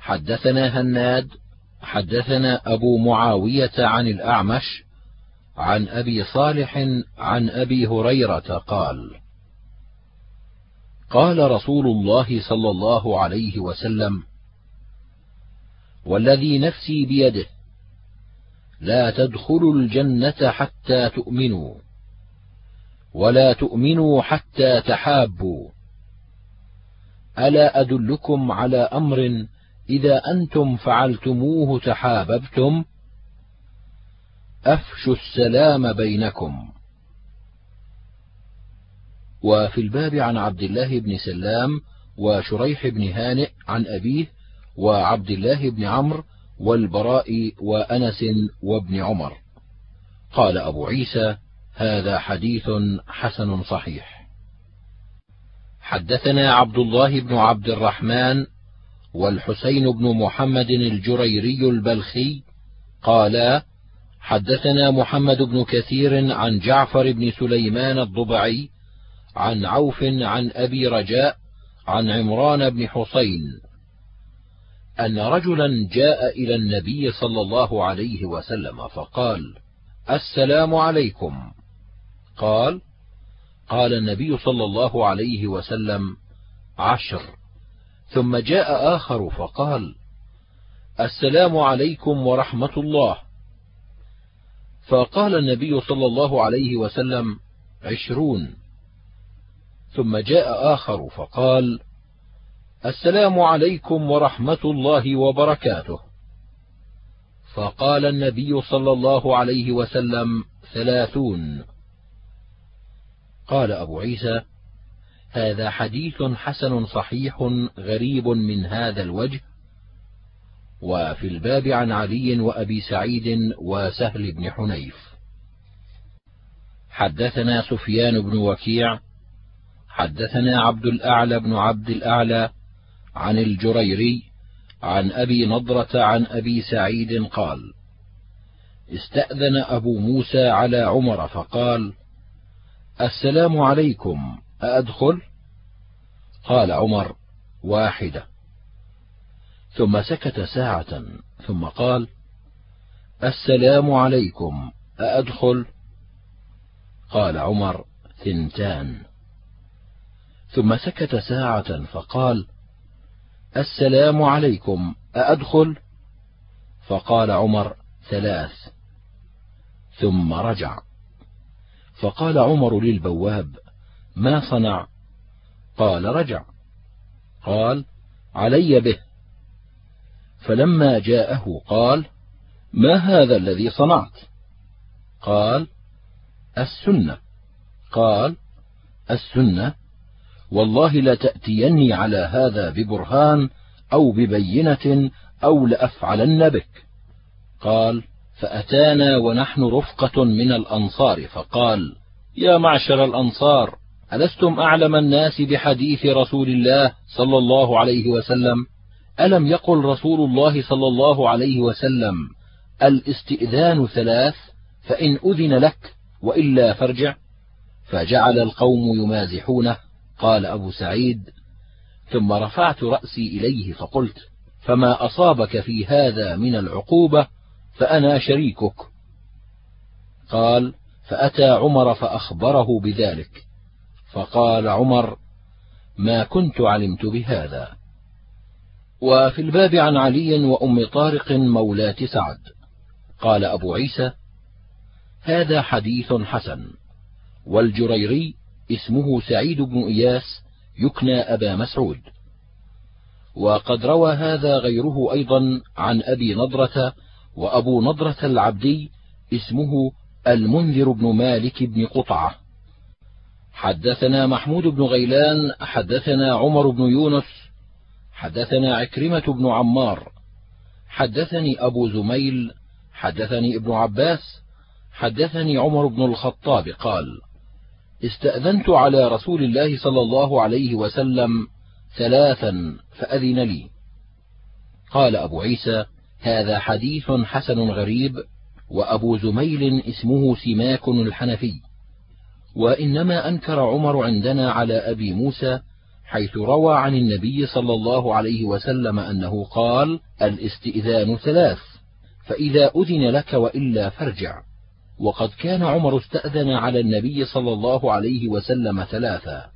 حدثنا هناد حدثنا أبو معاوية عن الأعمش عن أبي صالح عن أبي هريرة قال: قال رسول الله صلى الله عليه وسلم: والذي نفسي بيده لا تدخلوا الجنة حتى تؤمنوا ولا تؤمنوا حتى تحابوا. ألا أدلكم على أمر إذا أنتم فعلتموه تحاببتم أفشوا السلام بينكم. وفي الباب عن عبد الله بن سلام وشريح بن هانئ عن أبيه وعبد الله بن عمرو والبراء وأنس وابن عمر. قال أبو عيسى هذا حديث حسن صحيح. حدثنا عبد الله بن عبد الرحمن والحسين بن محمد الجريري البلخي قالا حدثنا محمد بن كثير عن جعفر بن سليمان الضبعي عن عوف عن أبي رجاء عن عمران بن حسين أن رجلا جاء إلى النبي صلى الله عليه وسلم فقال السلام عليكم. قال قال النبي صلى الله عليه وسلم عشر. ثم جاء آخر فقال السلام عليكم ورحمة الله. فقال النبي صلى الله عليه وسلم عشرون. ثم جاء آخر فقال السلام عليكم ورحمة الله وبركاته. فقال النبي صلى الله عليه وسلم ثلاثون. قال أبو عيسى هذا حديث حسن صحيح غريب من هذا الوجه. وفي الباب عن علي وأبي سعيد وسهل بن حنيف. حدثنا سفيان بن وكيع. حدثنا عبد الأعلى بن عبد الأعلى عن الجريري عن أبي نضرة عن أبي سعيد قال استأذن أبو موسى على عمر فقال السلام عليكم. أأدخل؟ قال عمر: واحدة. ثم سكت ساعة، ثم قال: السلام عليكم، أأدخل؟ قال عمر: ثنتان. ثم سكت ساعة فقال: السلام عليكم، أأدخل؟ فقال عمر: ثلاث. ثم رجع. فقال عمر للبواب: ما صنع؟ قال رجع. قال علي به. فلما جاءه قال ما هذا الذي صنعت؟ قال السنة. قال السنة والله لتاتيني على هذا ببرهان أو ببينة أو لأفعلن بك. قال فأتانا ونحن رفقة من الأنصار. فقال يا معشر الأنصار ألستم أعلم الناس بحديث رسول الله صلى الله عليه وسلم؟ ألم يقل رسول الله صلى الله عليه وسلم الإستئذان ثلاث فإن أذن لك وإلا فارجع فجعل القوم يمازحونه. قال أبو سعيد ثم رفعت رأسي إليه فقلت فما أصابك في هذا من العقوبة؟ فأنا شريكك. قال فأتى عمر فأخبره بذلك. فقال عمر ما كنت علمت بهذا. وفي الباب عن علي وأم طارق مولاة سعد. قال أبو عيسى هذا حديث حسن والجريري اسمه سعيد بن إياس يكنى أبا مسعود. وقد روى هذا غيره أيضا عن أبي نضرة وأبو نضرة العبدي اسمه المنذر بن مالك بن قطعة. حدثنا محمود بن غيلان حدثنا عمر بن يونس حدثنا عكرمة بن عمار حدثني أبو زميل حدثني ابن عباس حدثني عمر بن الخطاب قال استأذنت على رسول الله صلى الله عليه وسلم ثلاثا فأذن لي. قال أبو عيسى هذا حديث حسن غريب وأبو زميل اسمه سماك الحنفي. وإنما أنكر عمر عندنا على أبي موسى حيث روى عن النبي صلى الله عليه وسلم أنه قال الإستئذان ثلاث فإذا أذن لك وإلا فارجع. وقد كان عمر استأذن على النبي صلى الله عليه وسلم ثلاثا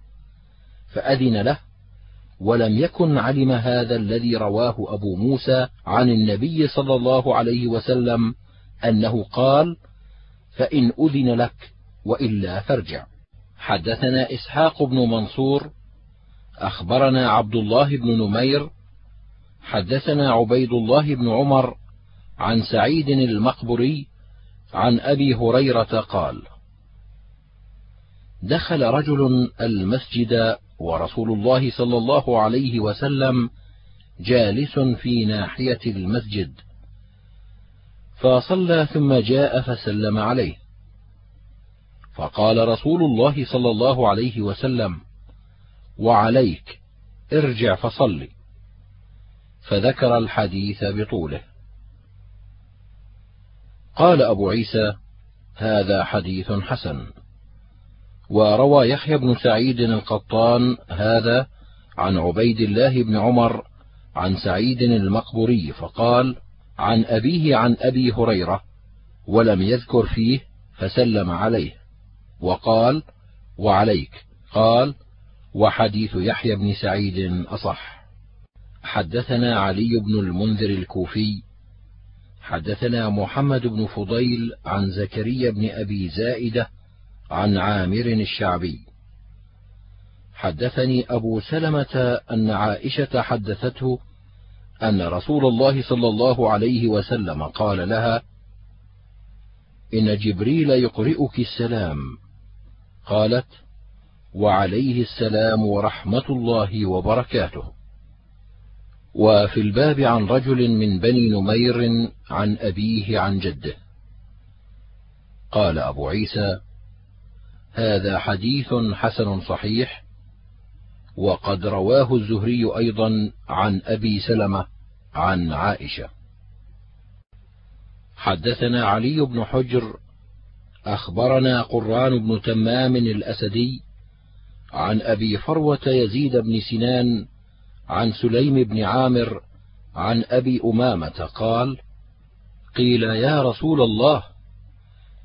فأذن له ولم يكن علم هذا الذي رواه أبو موسى عن النبي صلى الله عليه وسلم أنه قال فإن أذن لك وإلا فارجع. حدثنا إسحاق بن منصور أخبرنا عبد الله بن نمير حدثنا عبيد الله بن عمر عن سعيد المقبري عن أبي هريرة قال دخل رجل المسجد ورسول الله صلى الله عليه وسلم جالس في ناحية المسجد فصلى ثم جاء فسلم عليه. فقال رسول الله صلى الله عليه وسلم وعليك ارجع فصل. فذكر الحديث بطوله. قال أبو عيسى هذا حديث حسن. وروى يحيى بن سعيد القطان هذا عن عبيد الله بن عمر عن سعيد المقبوري فقال عن أبيه عن أبي هريرة ولم يذكر فيه فسلم عليه. وقال وعليك. قال وحديث يحيى بن سعيد أصح. حدثنا علي بن المنذر الكوفي حدثنا محمد بن فضيل عن زكريا بن أبي زائدة عن عامر الشعبي. حدثني أبو سلمة أن عائشة حدثته أن رسول الله صلى الله عليه وسلم قال لها إن جبريل يقرئك السلام. قالت وعليه السلام ورحمة الله وبركاته. وفي الباب عن رجل من بني نمير عن أبيه عن جده. قال أبو عيسى هذا حديث حسن صحيح وقد رواه الزهري أيضا عن أبي سلمة عن عائشة. حدثنا علي بن حجر أخبرنا قرآن بن تمام الأسدي عن أبي فروة يزيد بن سنان عن سليم بن عامر عن أبي أمامة قال قيل يا رسول الله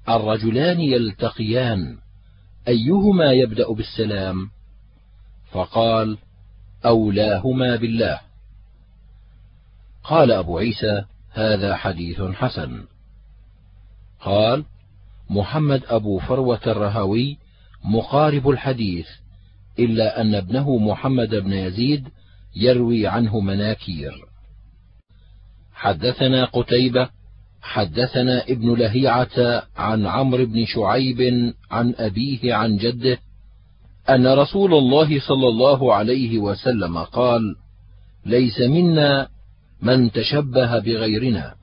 الرجلان يلتقيان أيهما يبدأ بالسلام؟ فقال أولاهما بالله. قال أبو عيسى هذا حديث حسن. قال محمد أبو فروة الرهوي مقارب الحديث إلا أن ابنه محمد بن يزيد يروي عنه مناكير. حدثنا قتيبة حدثنا ابن لهيعة عن عمرو بن شعيب عن أبيه عن جده أن رسول الله صلى الله عليه وسلم قال: ليس منا من تشبه بغيرنا،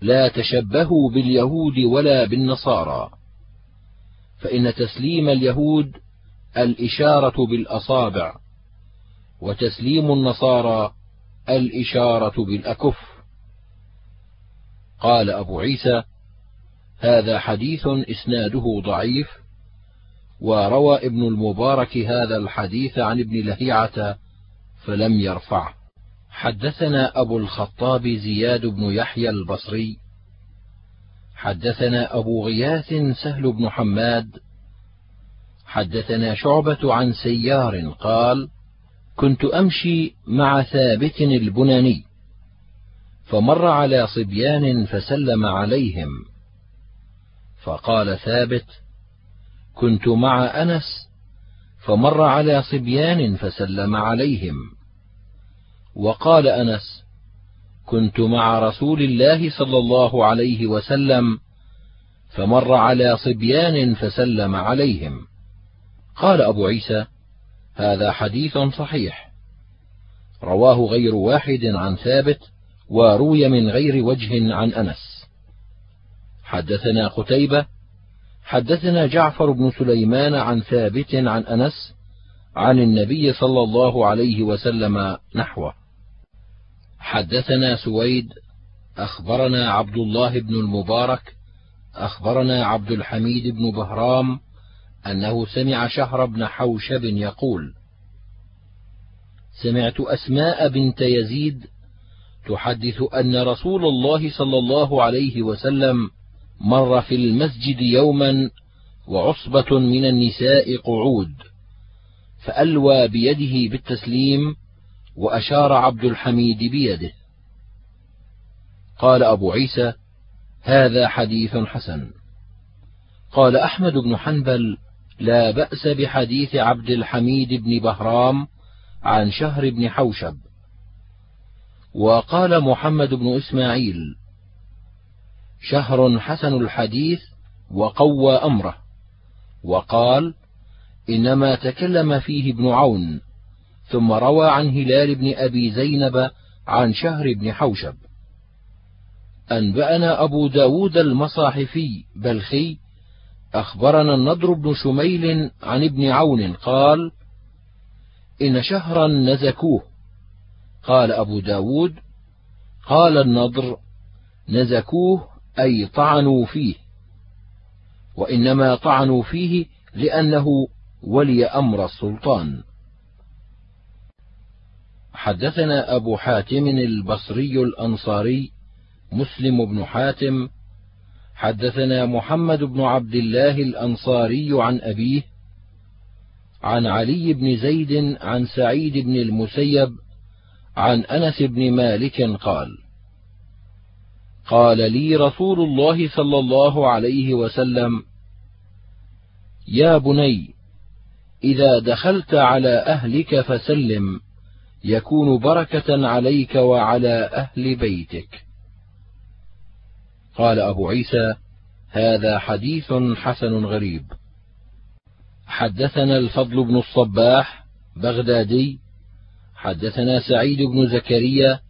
لا تشبهوا باليهود ولا بالنصارى، فإن تسليم اليهود الإشارة بالأصابع، وتسليم النصارى الإشارة بالأكف. قال أبو عيسى هذا حديث إسناده ضعيف وروى ابن المبارك هذا الحديث عن ابن لهيعة فلم يرفعه حدثنا أبو الخطاب زياد بن يحيى البصري. حدثنا أبو غياث سهل بن حماد. حدثنا شعبة عن سيار قال كنت أمشي مع ثابت البناني فمر على صبيان فسلم عليهم. فقال ثابت كنت مع أنس فمر على صبيان فسلم عليهم. وقال أنس كنت مع رسول الله صلى الله عليه وسلم فمر على صبيان فسلم عليهم. قال أبو عيسى هذا حديث صحيح. رواه غير واحد عن ثابت وروي من غير وجه عن أنس. حدثنا قتيبة حدثنا جعفر بن سليمان عن ثابت عن أنس عن النبي صلى الله عليه وسلم نحوه. حدثنا سويد أخبرنا عبد الله بن المبارك أخبرنا عبد الحميد بن بهرام أنه سمع شهر بن حوشب يقول سمعت أسماء بنت يزيد تحدث أن رسول الله صلى الله عليه وسلم مر في المسجد يوما وعصبة من النساء قعود فألوى بيده بالتسليم وأشار عبد الحميد بيده. قال أبو عيسى هذا حديث حسن. قال أحمد بن حنبل لا بأس بحديث عبد الحميد بن بهرام عن شهر بن حوشب. وقال محمد بن إسماعيل شهر حسن الحديث وقوى أمره. وقال إنما تكلم فيه ابن عون. ثم روى عن هلال بن أبي زينب عن شهر بن حوشب. أنبأنا أبو داود المصاحفي بلخي أخبرنا النضر بن شميل عن ابن عون قال إن شهرا نزكوه. قال أبو داود قال النضر نزكوه أي طعنوا فيه وإنما طعنوا فيه لأنه ولي أمر السلطان. حدثنا أبو حاتم البصري الأنصاري مسلم بن حاتم حدثنا محمد بن عبد الله الأنصاري عن أبيه عن علي بن زيد عن سعيد بن المسيب عن أنس بن مالك قال قال لي رسول الله صلى الله عليه وسلم يا بني إذا دخلت على أهلك فسلم يكون بركة عليك وعلى أهل بيتك. قال أبو عيسى هذا حديث حسن غريب. حدثنا الفضل بن الصباح بغدادي حدثنا سعيد بن زكريا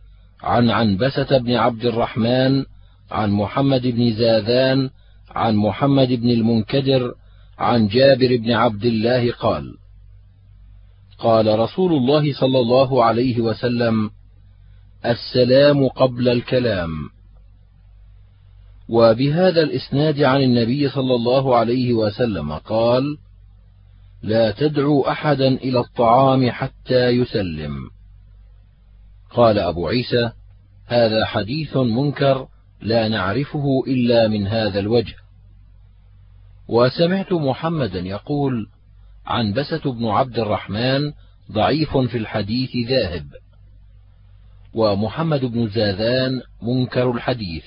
عن عنبسة بن عبد الرحمن عن محمد بن زاذان عن محمد بن المنكدر عن جابر بن عبد الله قال قال رسول الله صلى الله عليه وسلم السلام قبل الكلام. وبهذا الإسناد عن النبي صلى الله عليه وسلم قال لا تدعوا أحدا إلى الطعام حتى يسلم. قال أبو عيسى هذا حديث منكر لا نعرفه إلا من هذا الوجه. وسمعت محمدا يقول عنبسه بن عبد الرحمن ضعيف في الحديث ذاهب ومحمد بن زاذان منكر الحديث.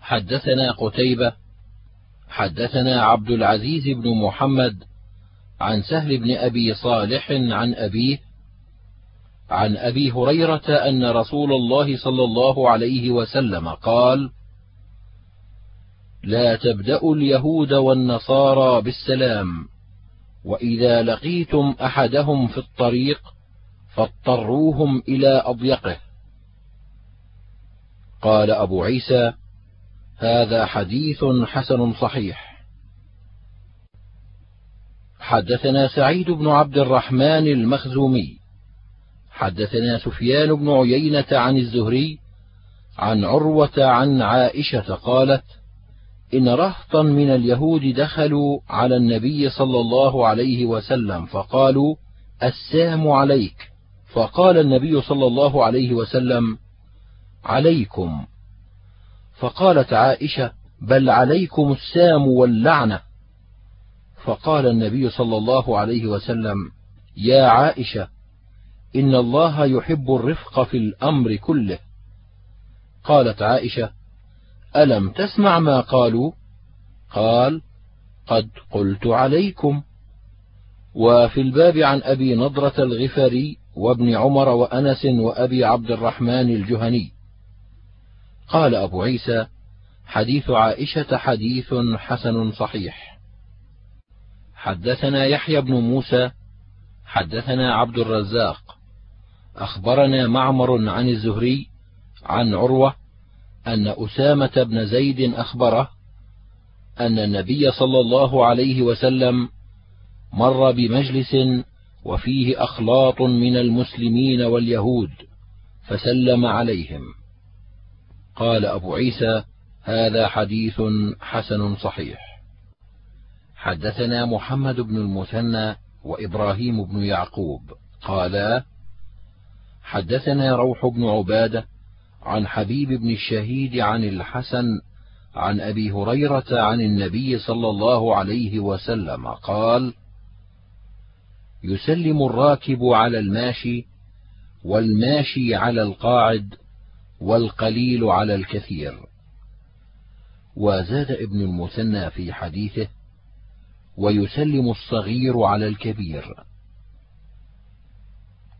حدثنا قتيبة حدثنا عبد العزيز بن محمد عن سهل بن أبي صالح عن أبيه عن أبي هريرة أن رسول الله صلى الله عليه وسلم قال: لا تبدأوا اليهود والنصارى بالسلام، وإذا لقيتم أحدهم في الطريق فاضطروهم إلى أضيقه. قال أبو عيسى: هذا حديث حسن صحيح حدثنا سعيد بن عبد الرحمن المخزومي حدثنا سفيان بن عيينة عن الزهري عن عروة عن عائشة قالت إن رهطا من اليهود دخلوا على النبي صلى الله عليه وسلم فقالوا السام عليك. فقال النبي صلى الله عليه وسلم عليكم. فقالت عائشة بل عليكم السام واللعنة. فقال النبي صلى الله عليه وسلم يا عائشة إن الله يحب الرفق في الأمر كله. قالت عائشة ألم تسمع ما قالوا؟ قال قد قلت عليكم. وفي الباب عن أبي نضرة الغفاري وابن عمر وأنس وأبي عبد الرحمن الجهني. قال أبو عيسى حديث عائشة حديث حسن صحيح. حدثنا يحيى بن موسى حدثنا عبد الرزاق. أخبرنا معمر عن الزهري عن عروة أن أسامة بن زيد أخبره أن النبي صلى الله عليه وسلم مر بمجلس وفيه أخلاط من المسلمين واليهود فسلم عليهم. قال أبو عيسى هذا حديث حسن صحيح. حدثنا محمد بن المثنى وإبراهيم بن يعقوب. قالا حدثنا روح بن عبادة عن حبيب بن الشهيد عن الحسن عن أبي هريرة عن النبي صلى الله عليه وسلم قال يسلم الراكب على الماشي والماشي على القاعد والقليل على الكثير. وزاد ابن المثنى في حديثه ويسلم الصغير على الكبير.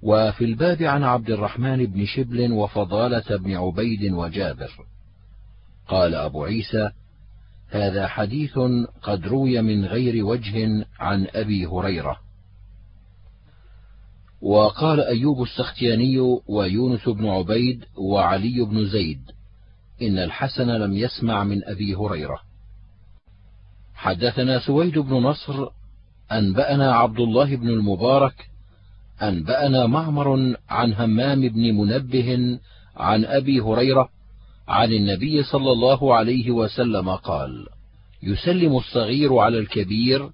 وفي الباب عن عبد الرحمن بن شبل وفضالة بن عبيد وجابر. قال أبو عيسى هذا حديث قد روي من غير وجه عن أبي هريرة. وقال أيوب السختياني ويونس بن عبيد وعلي بن زيد إن الحسن لم يسمع من أبي هريرة. حدثنا سويد بن نصر أنبأنا عبد الله بن المبارك أنبأنا معمر عن همام بن منبه عن أبي هريرة عن النبي صلى الله عليه وسلم قال: يسلم الصغير على الكبير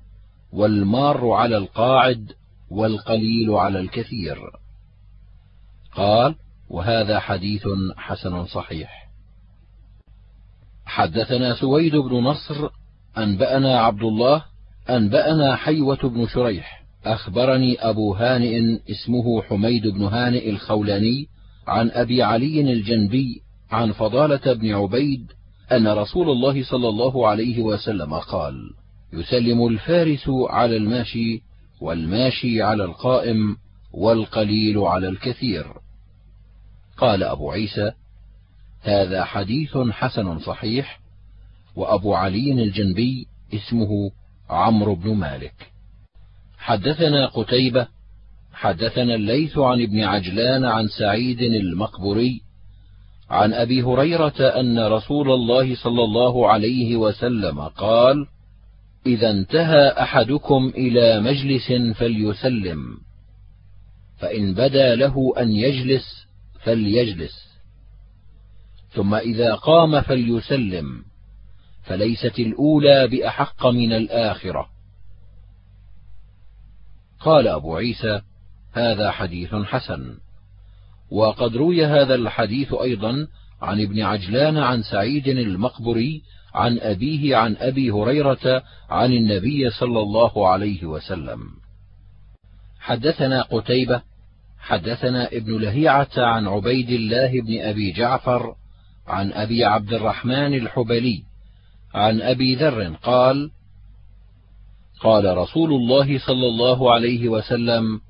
والمار على القاعد والقليل على الكثير. قال: وهذا حديث حسن صحيح. حدثنا سويد بن نصر أنبأنا عبد الله أنبأنا حيوة بن شريح أخبرني أبو هانئ اسمه حميد بن هانئ الخولاني عن أبي علي الجنبي عن فضالة بن عبيد أن رسول الله صلى الله عليه وسلم قال: يسلم الفارس على الماشي والماشي على القائم والقليل على الكثير. قال أبو عيسى: هذا حديث حسن صحيح، وأبو علي الجنبي اسمه عمرو بن مالك. حدثنا قتيبة حدثنا الليث عن ابن عجلان عن سعيد المقبري عن أبي هريرة أن رسول الله صلى الله عليه وسلم قال إذا انتهى أحدكم إلى مجلس فليسلم فإن بدا له أن يجلس فليجلس ثم إذا قام فليسلم فليست الأولى بأحق من الآخرة. قال أبو عيسى هذا حديث حسن. وقد روي هذا الحديث أيضا عن ابن عجلان عن سعيد المقبري عن أبيه عن أبي هريرة عن النبي صلى الله عليه وسلم. حدثنا قتيبة حدثنا ابن لهيعة عن عبيد الله بن أبي جعفر عن أبي عبد الرحمن الحبلي عن أبي ذر قال قال رسول الله صلى الله عليه وسلم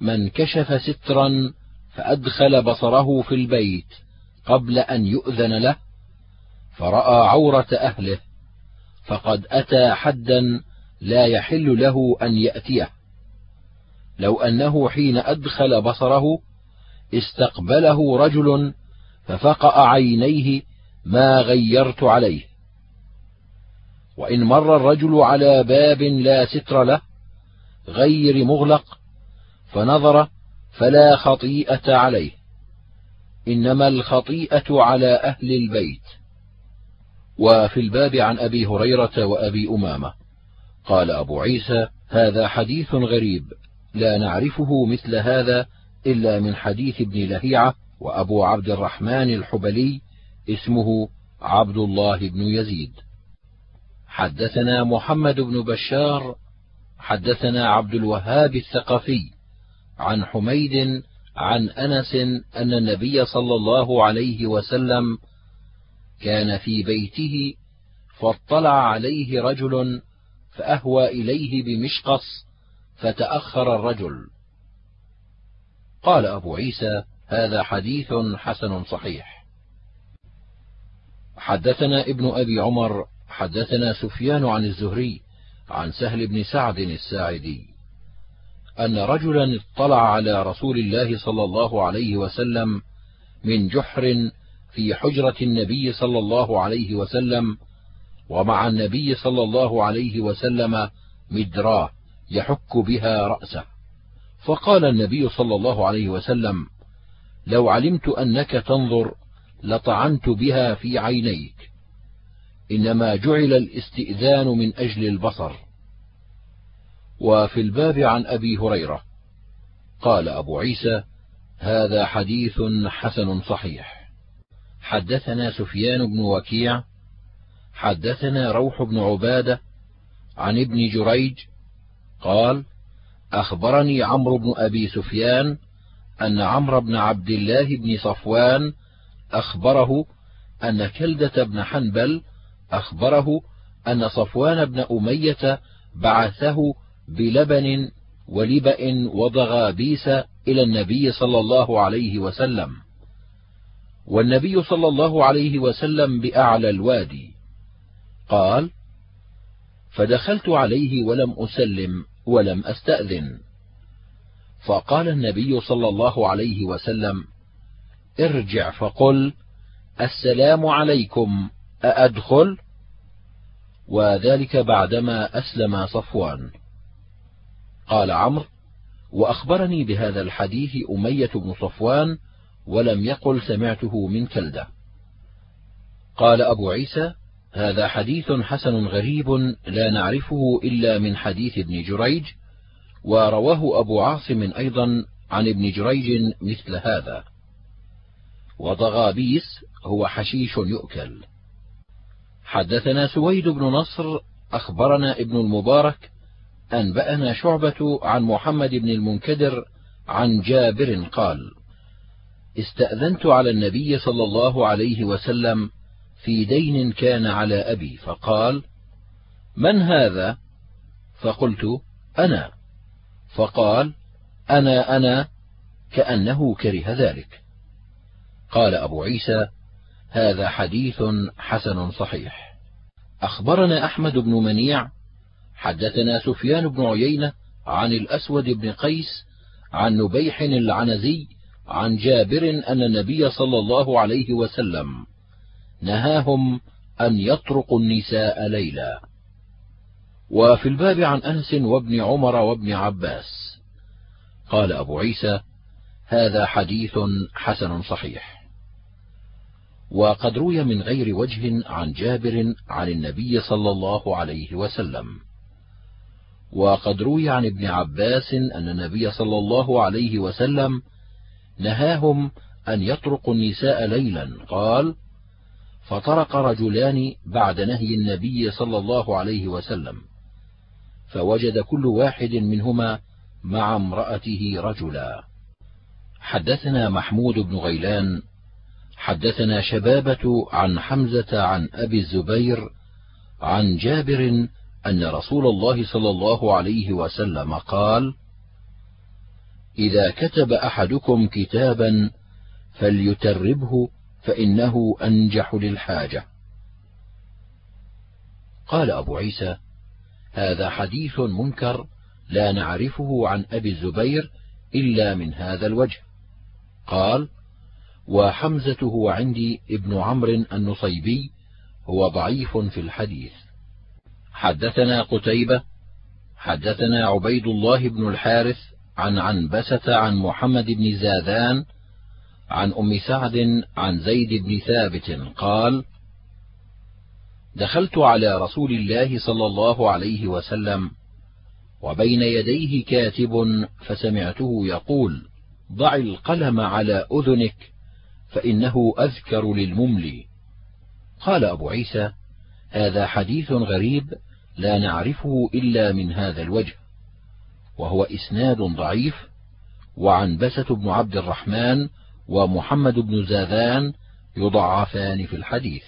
من كشف سترا فأدخل بصره في البيت قبل أن يؤذن له فرأى عورة أهله فقد أتى حدا لا يحل له أن يأتيه. لو أنه حين أدخل بصره استقبله رجل ففقأ عينيه ما غيرت عليه. وإن مر الرجل على باب لا ستر له غير مغلق فنظر فلا خطيئة عليه. إنما الخطيئة على أهل البيت. وفي الباب عن أبي هريرة وأبي أمامة. قال أبو عيسى هذا حديث غريب لا نعرفه مثل هذا إلا من حديث ابن لهيعة وأبو عبد الرحمن الحبلي اسمه عبد الله بن يزيد. حدثنا محمد بن بشار حدثنا عبد الوهاب الثقفي عن حميد عن أنس أن النبي صلى الله عليه وسلم كان في بيته فاطلع عليه رجل فأهوى إليه بمشقص فتأخر الرجل. قال أبو عيسى هذا حديث حسن صحيح. حدثنا ابن أبي عمر حدثنا سفيان عن الزهري عن سهل بن سعد الساعدي أن رجلا اطلع على رسول الله صلى الله عليه وسلم من جحر في حجرة النبي صلى الله عليه وسلم ومع النبي صلى الله عليه وسلم مدراه يحك بها رأسه. فقال النبي صلى الله عليه وسلم لو علمت أنك تنظر لطعنت بها في عينيك. إنما جعل الاستئذان من أجل البصر. وفي الباب عن أبي هريرة قال أبو عيسى هذا حديث حسن صحيح. حدثنا سفيان بن وكيع حدثنا روح بن عبادة عن ابن جريج قال أخبرني عمرو بن أبي سفيان أن عمرو بن عبد الله بن صفوان أخبره أن كلدة بن حنبل أخبره أن صفوان بن أمية بعثه بلبن ولبأ وضغابيس إلى النبي صلى الله عليه وسلم. والنبي صلى الله عليه وسلم بأعلى الوادي. قال فدخلت عليه ولم أسلم ولم أستأذن. فقال النبي صلى الله عليه وسلم ارجع فقل السلام عليكم. أأدخل؟ وذلك بعدما أسلم صفوان. قال عمرو وأخبرني بهذا الحديث أمية بن صفوان ولم يقل سمعته من كلدة. قال أبو عيسى هذا حديث حسن غريب لا نعرفه إلا من حديث ابن جريج ورواه أبو عاصم أيضا عن ابن جريج مثل هذا. وضغابيس هو حشيش يؤكل. حدثنا سويد بن نصر أخبرنا ابن المبارك أنبأنا شعبة عن محمد بن المنكدر عن جابر قال: استأذنت على النبي صلى الله عليه وسلم في دين كان على أبي فقال: من هذا؟ فقلت: أنا. فقال: أنا أنا كأنه كره ذلك. قال أبو عيسى: هذا حديث حسن صحيح. أخبرنا أحمد بن منيع حدثنا سفيان بن عيينة عن الأسود بن قيس عن نبيح العنزي عن جابر أن النبي صلى الله عليه وسلم نهاهم أن يطرقوا النساء ليلا. وفي الباب عن أنس وابن عمر وابن عباس. قال أبو عيسى هذا حديث حسن صحيح. وقد روي من غير وجه عن جابر عن النبي صلى الله عليه وسلم. وقد روي عن ابن عباس أن النبي صلى الله عليه وسلم نهاهم أن يطرقوا النساء ليلا. قال فطرق رجلان بعد نهي النبي صلى الله عليه وسلم فوجد كل واحد منهما مع امرأته رجلا. حدثنا محمود بن غيلان حدثنا شبابة عن حمزة عن أبي الزبير عن جابر أن رسول الله صلى الله عليه وسلم قال: إذا كتب أحدكم كتابا فليتربه فإنه أنجح للحاجة. قال أبو عيسى: هذا حديث منكر لا نعرفه عن أبي الزبير إلا من هذا الوجه. قال: وحمزة هو عندي ابن عمرو النصيبي هو ضعيف في الحديث. حدثنا قتيبة حدثنا عبيد الله بن الحارث عن عنبسة عن محمد بن زاذان عن أم سعد عن زيد بن ثابت قال: دخلت على رسول الله صلى الله عليه وسلم وبين يديه كاتب فسمعته يقول: ضع القلم على أذنك فإنه أذكر للمملي. قال أبو عيسى: هذا حديث غريب لا نعرفه إلا من هذا الوجه وهو إسناد ضعيف وعنبسة بن عبد الرحمن ومحمد بن زاذان يضعفان في الحديث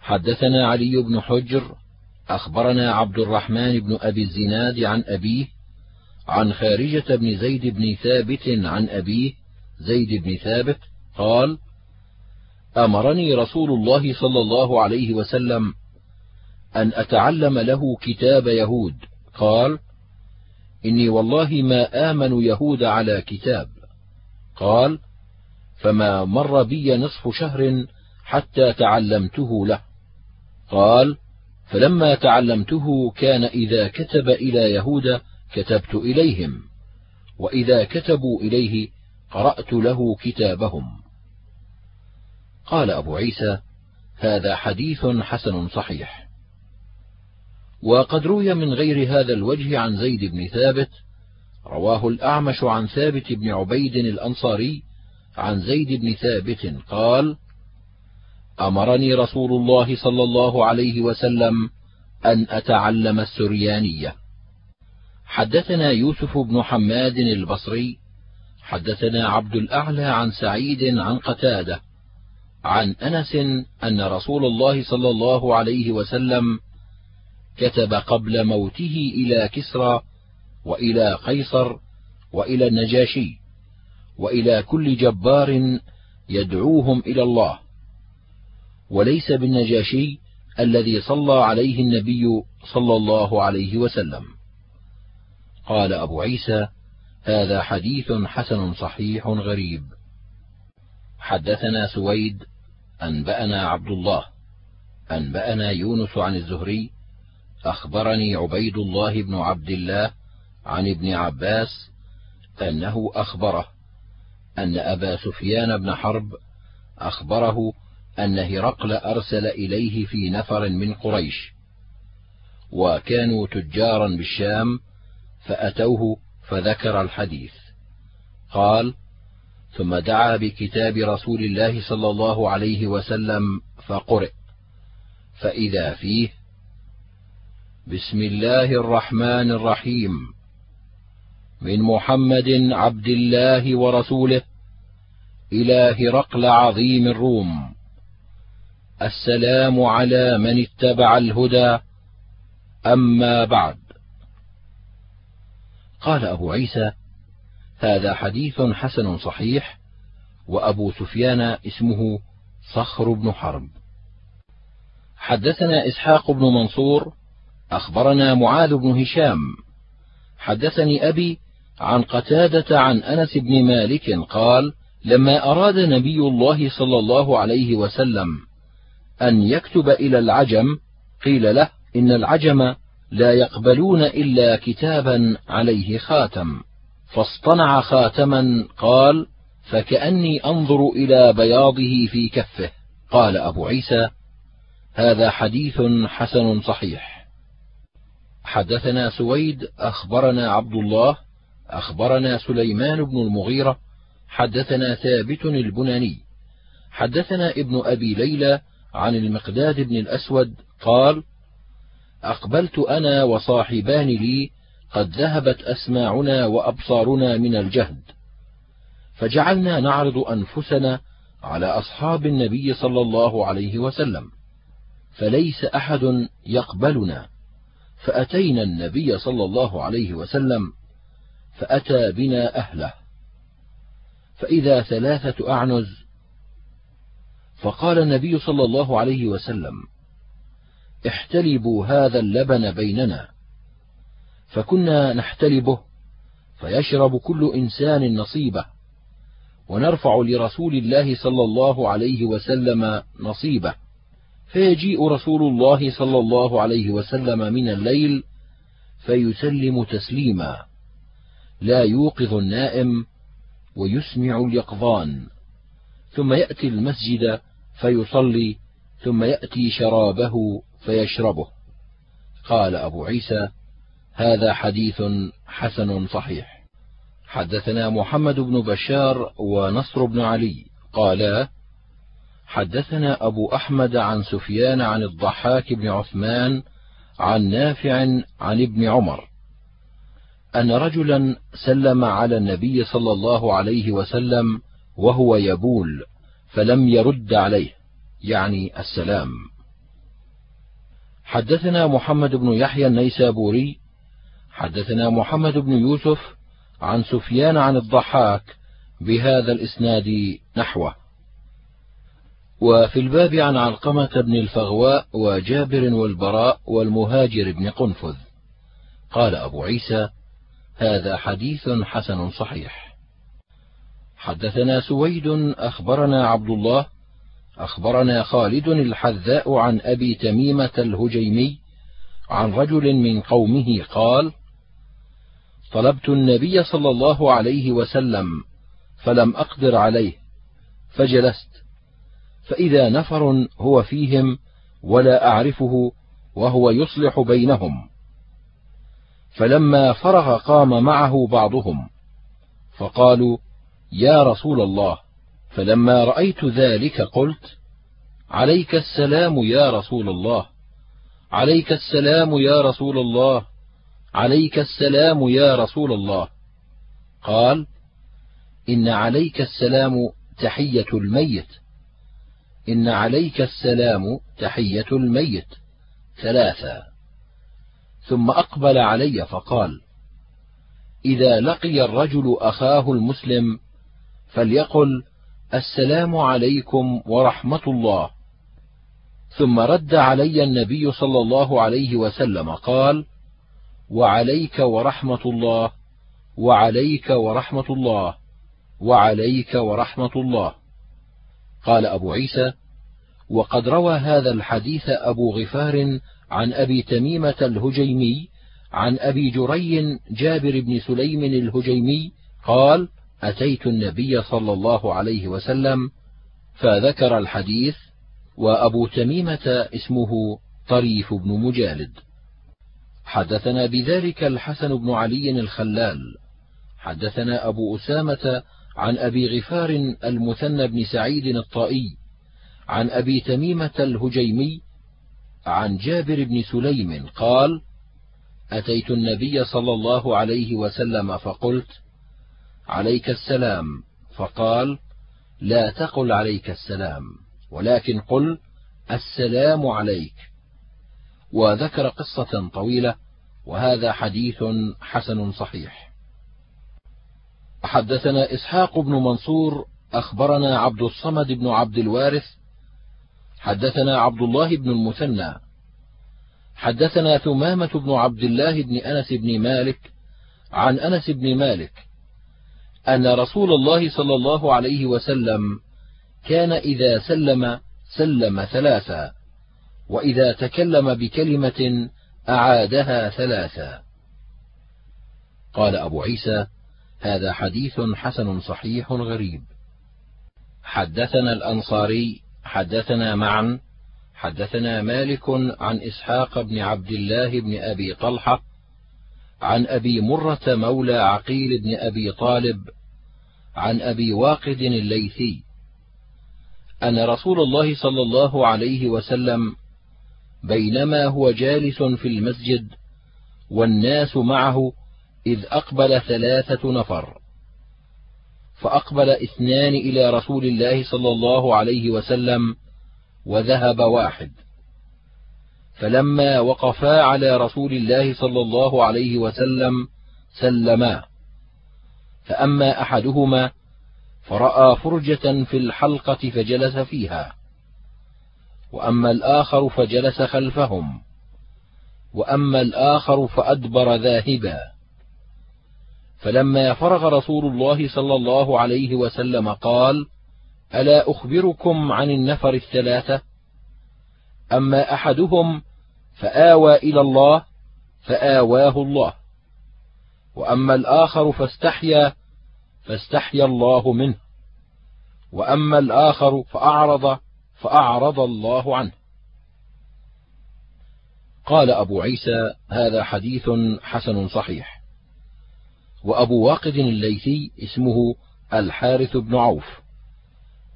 حدثنا علي بن حجر أخبرنا عبد الرحمن بن أبي الزناد عن أبيه عن خارجة بن زيد بن ثابت عن أبيه زيد بن ثابت قال أمرني رسول الله صلى الله عليه وسلم أن أتعلم له كتاب يهود. قال إني والله ما آمن يهود على كتاب. قال فما مر بي نصف شهر حتى تعلمته له. قال فلما تعلمته كان إذا كتب إلى يهود كتبت إليهم وإذا كتبوا إليه قرأت له كتابهم. قال أبو عيسى هذا حديث حسن صحيح. وقد روي من غير هذا الوجه عن زيد بن ثابت رواه الأعمش عن ثابت بن عبيد الأنصاري عن زيد بن ثابت قال أمرني رسول الله صلى الله عليه وسلم أن أتعلم السريانية. حدثنا يوسف بن حماد البصري حدثنا عبد الأعلى عن سعيد عن قتادة. عن أنس أن رسول الله صلى الله عليه وسلم كتب قبل موته إلى كسرى وإلى قيصر وإلى النجاشي وإلى كل جبار يدعوهم إلى الله. وليس بالنجاشي الذي صلى عليه النبي صلى الله عليه وسلم. قال أبو عيسى هذا حديث حسن صحيح غريب. حدثنا سويد أنبأنا عبد الله أنبأنا يونس عن الزهري أخبرني عبيد الله بن عبد الله عن ابن عباس أنه أخبره أن أبا سفيان بن حرب أخبره أن هرقل أرسل إليه في نفر من قريش وكانوا تجارا بالشام فأتوه فذكر الحديث. قال ثم دعا بكتاب رسول الله صلى الله عليه وسلم فقرئ. فإذا فيه بسم الله الرحمن الرحيم. من محمد عبد الله ورسوله إلى هرقل عظيم الروم. السلام على من اتبع الهدى. أما بعد. قال أبو عيسى هذا حديث حسن صحيح وأبو سفيان اسمه صخر بن حرب. حدثنا إسحاق بن منصور أخبرنا معاذ بن هشام. حدثني أبي عن قتادة عن أنس بن مالك قال لما أراد نبي الله صلى الله عليه وسلم أن يكتب إلى العجم قيل له إن العجم لا يقبلون إلا كتابا عليه خاتم. فاصطنع خاتما قال فكأني أنظر إلى بياضه في كفه. قال أبو عيسى هذا حديث حسن صحيح. حدثنا سويد أخبرنا عبد الله أخبرنا سليمان بن المغيرة حدثنا ثابت البناني. حدثنا ابن أبي ليلى عن المقداد بن الأسود قال أقبلت أنا وصاحبان لي قد ذهبت أسماعنا وأبصارنا من الجهد. فجعلنا نعرض أنفسنا على أصحاب النبي صلى الله عليه وسلم فليس أحد يقبلنا. فأتينا النبي صلى الله عليه وسلم فأتى بنا أهله. فإذا ثلاثة أعنز فقال النبي صلى الله عليه وسلم احتلبوا هذا اللبن بيننا. فكنا نحتلبه فيشرب كل إنسان نصيبه ونرفع لرسول الله صلى الله عليه وسلم نصيبه. فيجيء رسول الله صلى الله عليه وسلم من الليل فيسلم تسليما. لا يوقظ النائم ويسمع اليقظان. ثم يأتي المسجد فيصلي ثم يأتي شرابه فيشربه. قال أبو عيسى هذا حديث حسن صحيح. حدثنا محمد بن بشار ونصر بن علي. قالا حدثنا أبو أحمد عن سفيان عن الضحاك بن عثمان عن نافع عن ابن عمر. أن رجلا سلم على النبي صلى الله عليه وسلم وهو يبول فلم يرد عليه يعني السلام. حدثنا محمد بن يحيى النيسابوري حدثنا محمد بن يوسف عن سفيان عن الضحاك بهذا الإسناد نحوه. وفي الباب عن علقمة بن الفغواء وجابر والبراء والمهاجر بن قنفذ. قال أبو عيسى هذا حديث حسن صحيح. حدثنا سويد أخبرنا عبد الله أخبرنا خالد الحذاء عن أبي تميمة الهجيمي عن رجل من قومه قال طلبت النبي صلى الله عليه وسلم فلم أقدر عليه فجلست فإذا نفر هو فيهم ولا أعرفه وهو يصلح بينهم. فلما فرغ قام معه بعضهم فقالوا يا رسول الله فلما رأيت ذلك قلت عليك السلام يا رسول الله عليك السلام يا رسول الله عليك السلام يا رسول الله. قال إن عليك السلام تحية الميت. إن عليك السلام تحية الميت. ثلاثا ثم أقبل علي فقال إذا لقي الرجل أخاه المسلم فليقل السلام عليكم ورحمة الله. ثم رد علي النبي صلى الله عليه وسلم قال وعليك ورحمة الله وعليك ورحمة الله وعليك ورحمة الله. قال أبو عيسى وقد روى هذا الحديث أبو غفار عن أبي تميمة الهجيمي عن أبي جري جابر بن سليم الهجيمي قال أتيت النبي صلى الله عليه وسلم فذكر الحديث وأبو تميمة اسمه طريف بن مجالد. حدثنا بذلك الحسن بن علي الخلال حدثنا أبو أسامة عن أبي غفار المثنى بن سعيد الطائي عن أبي تميمة الهجيمي عن جابر بن سليم قال أتيت النبي صلى الله عليه وسلم فقلت عليك السلام. فقال لا تقل عليك السلام ولكن قل السلام عليك. وذكر قصة طويلة وهذا حديث حسن صحيح. حدثنا إسحاق بن منصور أخبرنا عبد الصمد بن عبد الوارث حدثنا عبد الله بن المثنى حدثنا ثمامة بن عبد الله بن أنس بن مالك عن أنس بن مالك أن رسول الله صلى الله عليه وسلم كان إذا سلم سلم ثلاثا. وإذا تكلم بكلمة أعادها ثلاثا. قال أبو عيسى هذا حديث حسن صحيح غريب. حدثنا الأنصاري حدثنا معا حدثنا مالك عن إسحاق بن عبد الله بن أبي طلحة عن أبي مرة مولى عقيل بن أبي طالب عن أبي واقد الليثي. أن رسول الله صلى الله عليه وسلم بينما هو جالس في المسجد والناس معه إذ أقبل ثلاثة نفر. فأقبل اثنان إلى رسول الله صلى الله عليه وسلم وذهب واحد. فلما وقفا على رسول الله صلى الله عليه وسلم سلما. فأما أحدهما فرأى فرجة في الحلقة فجلس فيها. وأما الآخر فجلس خلفهم وأما الآخر فأدبر ذاهبا. فلما فرغ رسول الله صلى الله عليه وسلم قال ألا أخبركم عن النفر الثلاثة؟ أما أحدهم فآوى إلى الله فآواه الله. وأما الآخر فاستحيا فاستحيا الله منه. وأما الآخر فأعرض فأعرض الله عنه. قال أبو عيسى هذا حديث حسن صحيح. وأبو واقد الليثي اسمه الحارث بن عوف.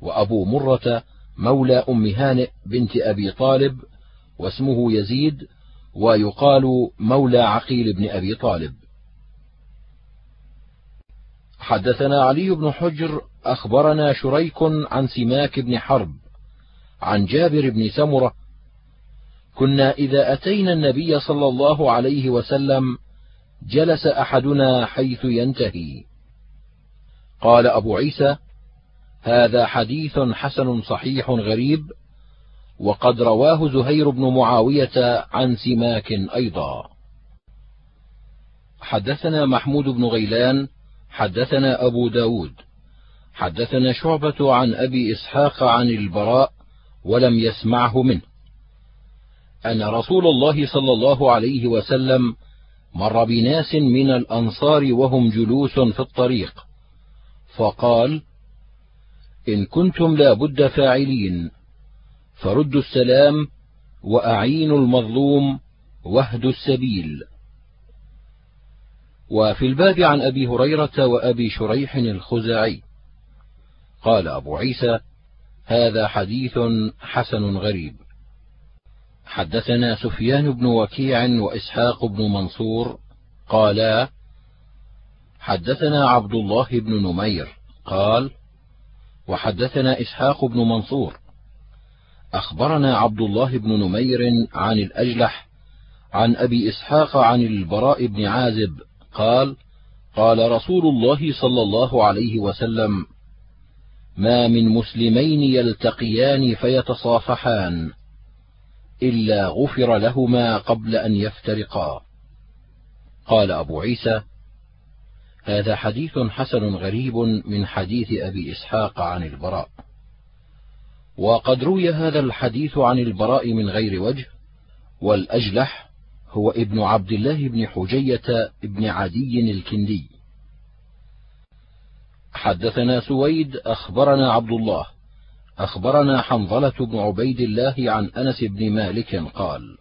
وأبو مرة مولى أم هانئ بنت أبي طالب واسمه يزيد ويقال مولى عقيل بن أبي طالب. حدثنا علي بن حجر أخبرنا شريك عن سماك بن حرب. عن جابر بن سمرة كنا إذا أتينا النبي صلى الله عليه وسلم جلس أحدنا حيث ينتهي. قال أبو عيسى هذا حديث حسن صحيح غريب وقد رواه زهير بن معاوية عن سماك أيضا. حدثنا محمود بن غيلان حدثنا أبو داود حدثنا شعبة عن أبي إسحاق عن البراء ولم يسمعه منه. أن رسول الله صلى الله عليه وسلم مر بناس من الأنصار وهم جلوس في الطريق فقال إن كنتم لا بد فاعلين فردوا السلام وأعينوا المظلوم واهدوا السبيل. وفي الباب عن أبي هريرة وأبي شريح الخزاعي قال أبو عيسى هذا حديث حسن غريب. حدثنا سفيان بن وكيع وإسحاق بن منصور قالا حدثنا عبد الله بن نمير قال وحدثنا إسحاق بن منصور. أخبرنا عبد الله بن نمير عن الأجلح عن أبي إسحاق عن البراء بن عازب قال قال رسول الله صلى الله عليه وسلم ما من مسلمين يلتقيان فيتصافحان إلا غفر لهما قبل أن يفترقا. قال أبو عيسى هذا حديث حسن غريب من حديث أبي إسحاق عن البراء. وقد روي هذا الحديث عن البراء من غير وجه والأجلح هو ابن عبد الله بن حجية بن عدي الكندي. حدثنا سويد أخبرنا عبد الله أخبرنا حنظلة بن عبيد الله عن أنس بن مالك قال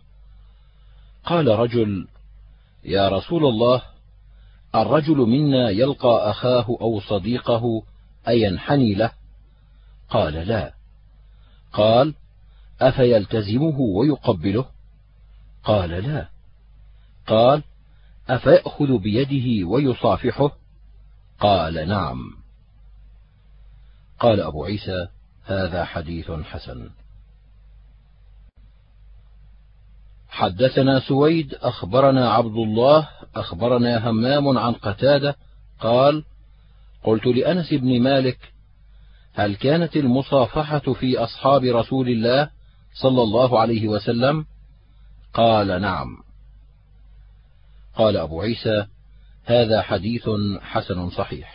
قال رجل يا رسول الله الرجل منا يلقى أخاه أو صديقه أينحني له؟ قال لا. قال أفيلتزمه ويقبله؟ قال لا. قال أفيأخذ بيده ويصافحه؟ قال نعم. قال أبو عيسى هذا حديث حسن. حدثنا سويد أخبرنا عبد الله أخبرنا همام عن قتادة قال قلت لأنس بن مالك هل كانت المصافحة في أصحاب رسول الله صلى الله عليه وسلم؟ قال نعم. قال أبو عيسى هذا حديث حسن صحيح.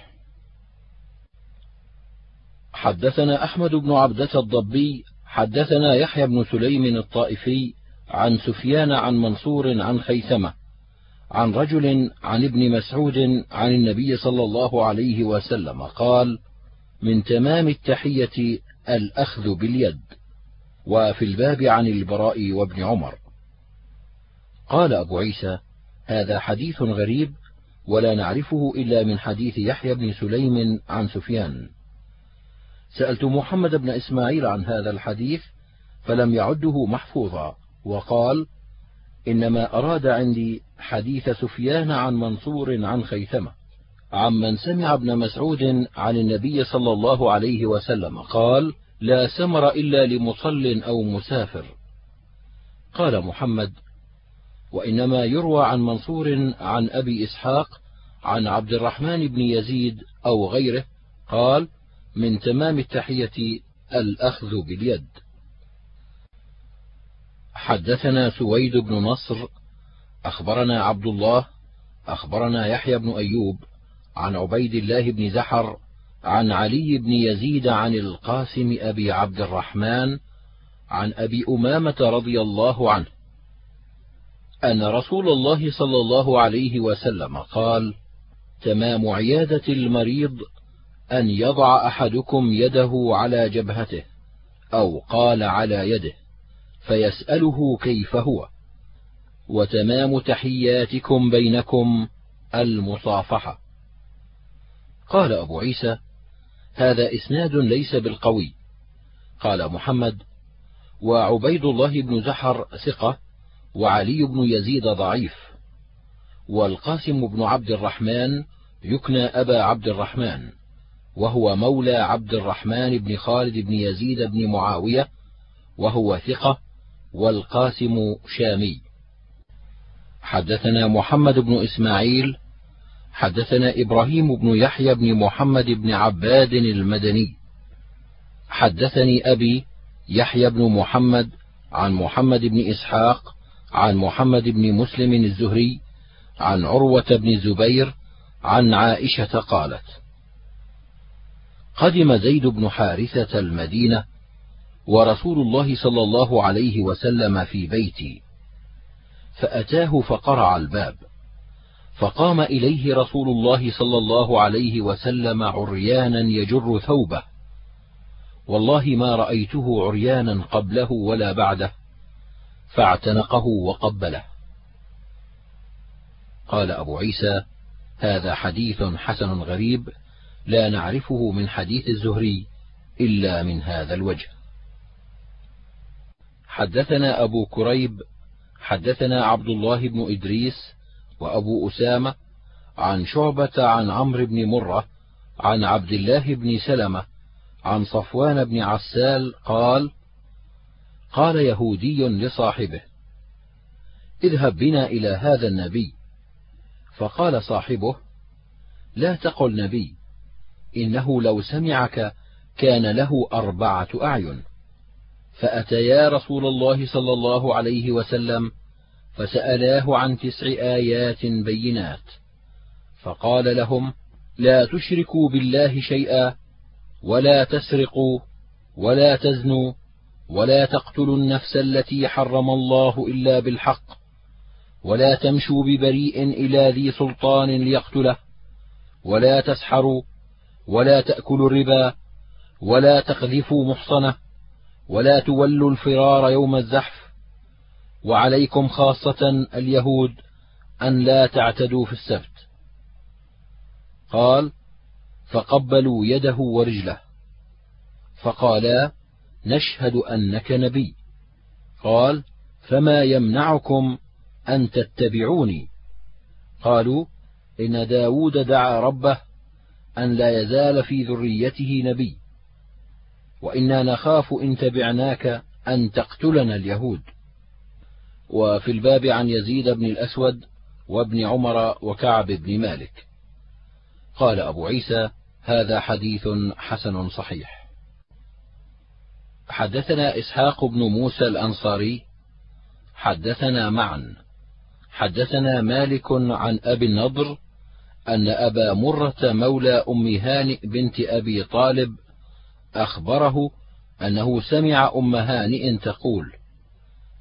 حدثنا أحمد بن عبدة الضبي حدثنا يحيى بن سليم الطائفي عن سفيان عن منصور عن خيثمة عن رجل عن ابن مسعود عن النبي صلى الله عليه وسلم قال من تمام التحية الأخذ باليد وفي الباب عن البراء وابن عمر. قال أبو عيسى هذا حديث غريب ولا نعرفه إلا من حديث يحيى بن سليم عن سفيان. سألت محمد بن إسماعيل عن هذا الحديث فلم يعده محفوظا وقال إنما أراد عندي حديث سفيان عن منصور عن خيثمة عمن سمع ابن مسعود عن النبي صلى الله عليه وسلم قال لا سمر إلا لمصل أو مسافر. قال محمد وإنما يروى عن منصور عن أبي إسحاق عن عبد الرحمن بن يزيد أو غيره قال من تمام التحية الأخذ باليد. حدثنا سويد بن نصر أخبرنا عبد الله أخبرنا يحيى بن أيوب عن عبيد الله بن زحر عن علي بن يزيد عن القاسم أبي عبد الرحمن عن أبي أمامة رضي الله عنه أن رسول الله صلى الله عليه وسلم قال تمام عيادة المريض أن يضع أحدكم يده على جبهته أو قال على يده فيسأله كيف هو. وتمام تحياتكم بينكم المصافحة. قال أبو عيسى هذا إسناد ليس بالقوي. قال محمد وعبيد الله بن زحر ثقة وعلي بن يزيد ضعيف والقاسم بن عبد الرحمن يكنى أبا عبد الرحمن. وهو مولى عبد الرحمن بن خالد بن يزيد بن معاوية وهو ثقة والقاسم شامي. حدثنا محمد بن إسماعيل حدثنا إبراهيم بن يحيى بن محمد بن عباد المدني. حدثني أبي يحيى بن محمد عن محمد بن إسحاق عن محمد بن مسلم الزهري عن عروة بن الزبير عن عائشة قالت قدم زيد بن حارثة المدينة ورسول الله صلى الله عليه وسلم في بيتي فأتاه فقرع الباب فقام إليه رسول الله صلى الله عليه وسلم عريانا يجر ثوبه والله ما رأيته عريانا قبله ولا بعده فاعتنقه وقبله. قال أبو عيسى هذا حديث حسن غريب لا نعرفه من حديث الزهري إلا من هذا الوجه. حدثنا أبو كريب حدثنا عبد الله بن إدريس وأبو أسامة عن شعبة عن عمرو بن مرة عن عبد الله بن سلمة عن صفوان بن عسال قال قال يهودي لصاحبه اذهب بنا إلى هذا النبي. فقال صاحبه لا تقل نبي إنه لو سمعك كان له أربعة أعين. فأتيا رسول الله صلى الله عليه وسلم فسألاه عن تسع آيات بينات. فقال لهم لا تشركوا بالله شيئا ولا تسرقوا ولا تزنوا ولا تقتلوا النفس التي حرم الله إلا بالحق ولا تمشوا ببريء إلى ذي سلطان ليقتله ولا تسحروا ولا تأكلوا الربا ولا تقذفوا محصنة ولا تولوا الفرار يوم الزحف. وعليكم خاصة اليهود أن لا تعتدوا في السبت. قال فقبلوا يده ورجله. فقالا نشهد أنك نبي. قال فما يمنعكم أن تتبعوني؟ قالوا إن داود دعا ربه أن لا يزال في ذريته نبي. وإنا نخاف إن تبعناك أن تقتلنا اليهود. وفي الباب عن يزيد بن الأسود وابن عمر وكعب بن مالك. قال أبو عيسى هذا حديث حسن صحيح. حدثنا إسحاق بن موسى الأنصاري. حدثنا معا. حدثنا مالك عن أبي النضر أن أبا مرة مولى أم هانئ بنت أبي طالب أخبره أنه سمع أم هانئ تقول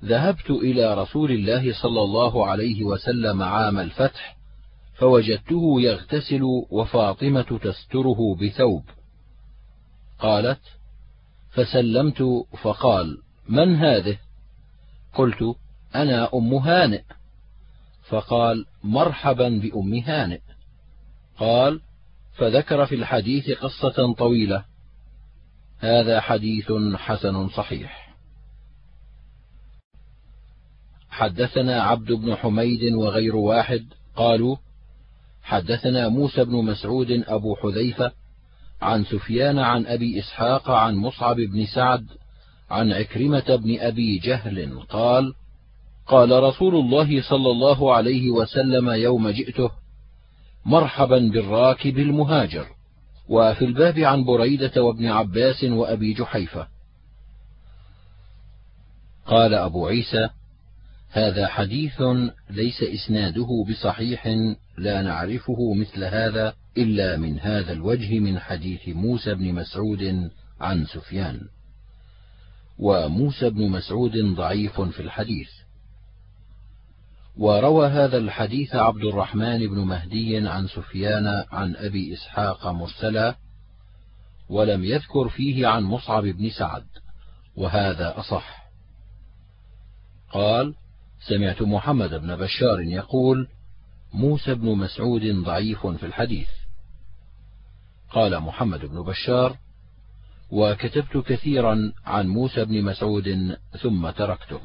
ذهبت إلى رسول الله صلى الله عليه وسلم عام الفتح فوجدته يغتسل وفاطمة تستره بثوب. قالت فسلمت فقال من هذه؟ قلت أنا أم هانئ. فقال مرحبا بأم هانئ. قال فذكر في الحديث قصة طويلة. هذا حديث حسن صحيح. حدثنا عبد بن حميد وغير واحد قالوا حدثنا موسى بن مسعود أبو حذيفة عن سفيان عن أبي إسحاق عن مصعب بن سعد عن عكرمة بن أبي جهل قال قال رسول الله صلى الله عليه وسلم يوم جئته مرحبا بالراكب المهاجر. وفي الباب عن بريدة وابن عباس وأبي جحيفة. قال أبو عيسى هذا حديث ليس إسناده بصحيح لا نعرفه مثل هذا إلا من هذا الوجه من حديث موسى بن مسعود عن سفيان. وموسى بن مسعود ضعيف في الحديث. وروى هذا الحديث عبد الرحمن بن مهدي عن سفيان عن أبي إسحاق مرسلا ولم يذكر فيه عن مصعب بن سعد وهذا أصح. قال سمعت محمد بن بشار يقول موسى بن مسعود ضعيف في الحديث. قال محمد بن بشار وكتبت كثيرا عن موسى بن مسعود ثم تركته.